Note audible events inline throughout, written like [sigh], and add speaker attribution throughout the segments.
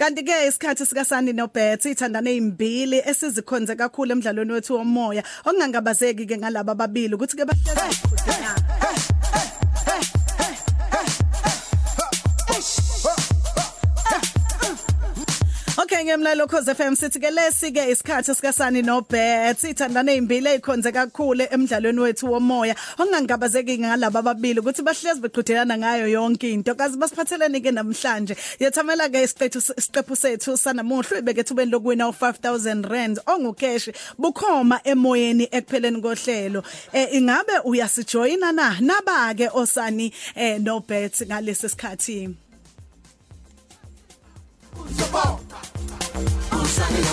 Speaker 1: kanti ke isikhathi sika Sani no Bets ithandane izimbili esizikhonze kakhulu emidlalweni wethu womoya. Okungangabazeki ke ngalabo ababili ukuthi ke bahlezi Okay ngemlalo Khoze FM sithi ke lesi ke isikhathi sika Sani no Bet ithandane izimbili ezikhonze kakhulu emidlalweni wethu womoya. Okungangabazeki ngalabo ababili ukuthi bahlezi beqhudelana ngayo yonke into. Kazi basiphathelene ke namhlanje. Yethamela ke isiqephu isiqephu sethu sanamuhla ibeke thubeni lokuwina u5000 rand ongukeshi bukhoma emoyeni ekupheleni kohlelo. Eh ingabe uyasijoyina na? Naba ke osani eh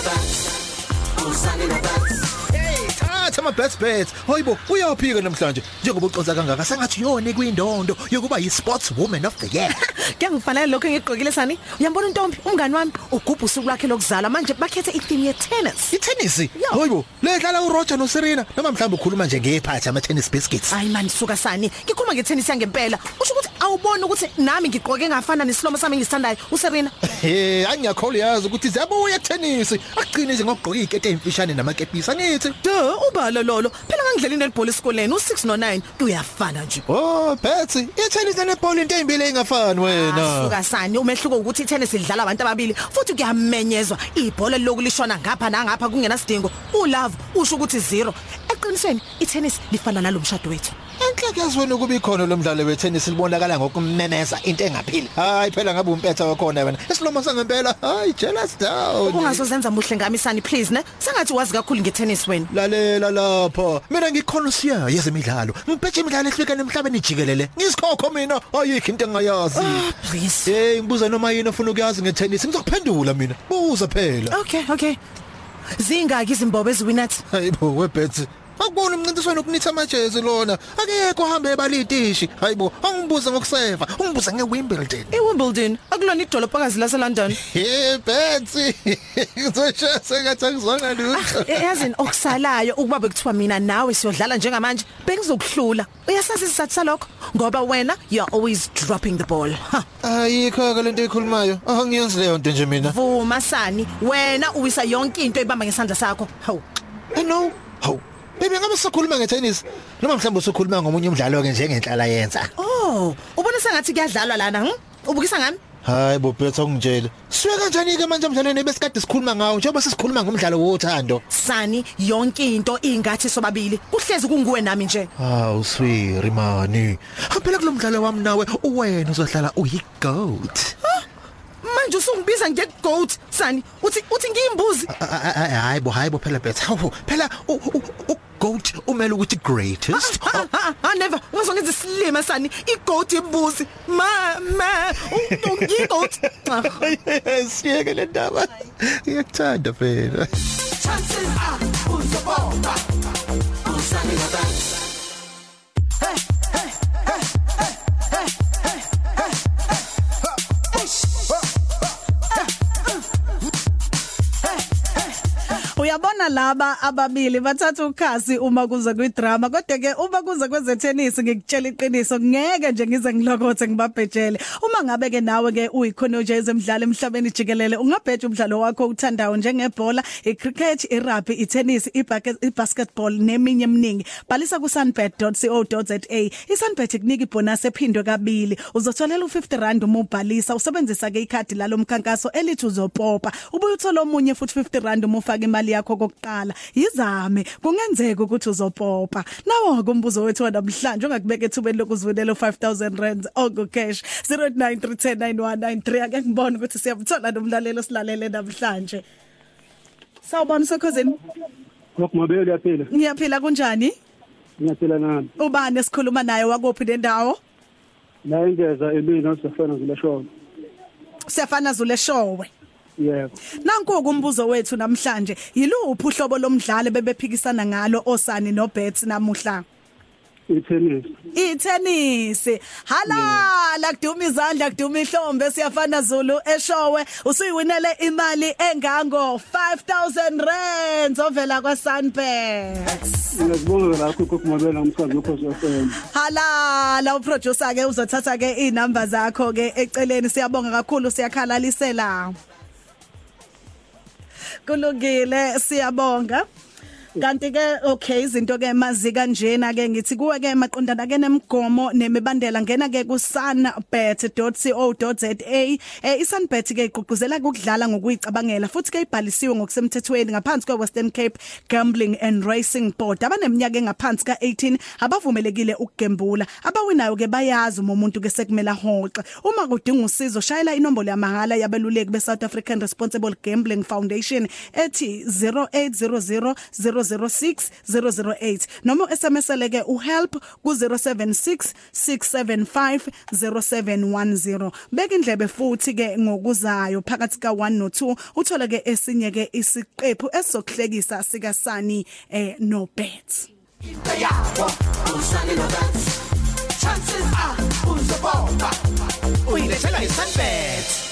Speaker 1: no Bet ngalesi sikhathi
Speaker 2: Hey, thatha ama best bets. Hoyibo, uyaphika namhlanje njengoba uqonza kangaka sengathi yone kwindondo yokuba yi sports woman of the year.
Speaker 3: Kuyangifanele lokho engigqokile sani. Uyambona untombi umngani wami ugubha usuku lwakhe lokuzala manje bakhethe itheme ye tennis.
Speaker 2: I-tennis.
Speaker 3: Yo.
Speaker 2: Hoyibo, ledlala uRoger noSerena noma mhlawumbe ukhuluma nje ngephathi ama tennis biscuits.
Speaker 3: Hayi man suka sani. Ngikhuluma ngetennis yangempela. Usho ukuthi awubona ukuthi nami ngigqoke ngafana nesilomo sami engisithandayo uSerena.
Speaker 2: Hey, angiyakholwa yazi ukuthi ziyabuya tennis. Akugcine nje ngokugqoka izikete ezimfishane namakepisi angithi.
Speaker 3: Duh, ubalo lolo. Phela ngangidlala netball esikoleni u6 no9 kuyafana nje.
Speaker 2: Oh, Betsy, i-tennis nebhola into ezimbili engafani wena.
Speaker 3: Suka sani umehluko ukuthi itennis idlala abantu ababili futhi kuyamenyezwa. Ibhola lokulishona ngapha nangapha kungena sidingo. Ulove usho ukuthi zero. Eqinisweni itennis lifana nalomshado wethu.
Speaker 2: Enhleke yazwena ukuba ikhona lo mdlalo we-tennis libonakala ngokumemeza into engaphili. Hayi phela ngabe umpetha wakhona wena. Isilomo sangempela, hayi jealous down.
Speaker 3: ungazozenza muhle ngami sani please ne sengathi wazi kakhulu ngetennis wena
Speaker 2: Lalela lapha. Mina ngikhonosiya yezemidlalo. Ngibheje imidlalo ehlukene emhlabeni jikelele. Ngisikhokho mina. Ayikho into engayazi.
Speaker 3: please
Speaker 2: Hey, ngibuza noma yini ofuna ukuyazi ngetennis. Ngizokuphendula mina. Buza phela.
Speaker 3: okay okay zingaki izimbobo eziwinathi
Speaker 2: Hayibo webet. Akubona umncintiswano okunitha amajezi lona. Akekho hambe ebalitishi. Hayibo, angibuza ngokuseva. Ungibuza ngeWimbledon.
Speaker 3: eWimbledon akulona idolobhakazi laseLondon
Speaker 2: Hey Betsy. Ngizoshaya sengathi angizwanga lutho.
Speaker 3: Eh, yazini okusalayo ukuba bekuthiwa mina nawe siyodlala njengamanje bengizokuhlula uyasazi isizathu salokho ngoba wena you are always dropping the ball ha
Speaker 2: Ayikho ke lento ekhulumayo. Angiyenzi leyo nto nje mina.
Speaker 3: vuma sani wena uwisa yonke into ebamba ngesandla sakho hawu
Speaker 2: I know. Haw. Baby ngabe sikhuluma ngetennis noma mhlawumbe usukhuluma ngomunye umdlalo ke njengenhlala yenza.
Speaker 3: oh ubona sengathi kuyadlalwa lana hm ubukisa ngami
Speaker 2: Hayi bo Betha ungitshela. Siwe kanjani ke manje emdlalweni besikade sikhuluma ngawo njengoba sisikhuluma ngomdlalo wothando.
Speaker 3: sani yonke into ingathi sobabili kuhlezi kunguwe nami nje
Speaker 2: Hawu swiri mani. Phela kulomdlalo wami nawe uwena uzohlala uyi goat.
Speaker 3: Manje usungibiza ngegoat sani uthi uthi ngiyimbuzi
Speaker 2: Hayi bo hayi bo phela Betha. Phela goat umele ukuthi greatest.
Speaker 3: ha ha ha never ungazongenza isilima sani igoat imbuzi ma ma ungigoat
Speaker 2: Siyeke [laughs] le ndaba. Ngiyakuthanda phela.
Speaker 4: Chances are
Speaker 1: Uyabona laba ababili bathatha ukhasi uma kuza kwidrama kodwa ke uma kuza kweze tennis ngikutshela iqiniso ngeke nje ngize ngilokothe ngibabhejele. Uma ngabe ke nawe ke uyikhonoje ezemidlalo emhlabeni jikelele ungabheja umdlalo wakho uthandayo njengebhola icricket irugby itennis ibasketball neminye eminingi. Balisa ku sunbet.co.za isunbet ikunika ibonus ephindwe kabili. Uzotholela u50 rand uma ubhalisa usebenzisa ke ikhadi lalomkhankaso elithi uzopopa. Ubuye uthola omunye futhi 50 rand uma ufaka imali yakho kokuqala yizame. Kungenzeka ukuthi uzopopa. Nawo kumbuzo wethu namhlanje ungakubeka ethubeni lokuzwinela 5000 rand ongo cash 0893109193 ake ngibone ukuthi siyamthola nomlalelo silalele namhlanje. Sawubona sokhosini
Speaker 5: Ngokumabele uyaphila.
Speaker 1: ngiyaphila kunjani?
Speaker 5: Ngiyaphila nami.
Speaker 1: ubani esikhuluma naye? Wakuphi lendawo
Speaker 5: La ingeza emina usafana ngileshono.
Speaker 1: siyafana zule showe
Speaker 5: Yebo.
Speaker 1: Nanku kumbuzo wethu namhlanje yiluphi uhlobo lomdlalo bebephikisana ngalo osani noBets namuhla
Speaker 5: I-tennis.
Speaker 1: iTennis halala kuduma izandla kuduma ihlombe siyafana Zulu eshowe usuyiwinele imali engango 5000 rand ovela kwa Sunbet
Speaker 5: Ngiyakubonga lakho ngokumabele ngomsakazi lokho FM.
Speaker 1: halala uproducer ke uzothatha ke inamba zakho ke eceleni siyabonga kakhulu siyakhalalisela kulungile siyabonga. Kanti ke okay izinto ke mazi kanjena ke ngithi kuwe ke maqondana ke nemigomo nemibandela ngena ke ku sunbet.co.za eh isunbet ke igqugquzela ukudlala ngokuyicabangela futhi ke ibhalisiwe ngokusemthethweni ngaphansi kwe Western Cape Gambling and Racing Board. Abaneminyaka engaphansi ka18 abavumelekile ukugembula. Abawinayo ke bayazi uma umuntu ke sekumela hoxe uma kudinga usizo shayela inombolo yamahala yabeluleki be South African Responsible Gambling Foundation ethi 0800 006 008 noma SMS leke uhelp ku 076 675 0710 beka indlebe futhi ke ngokuzayo phakathi ka 1 no 2 uthola ke esinye ke isiqephu esizokuhlekisa sika Sani eh no bets
Speaker 4: Yabo, usani no dance. Chances are uzobomba.
Speaker 2: Uyilethela iSunbet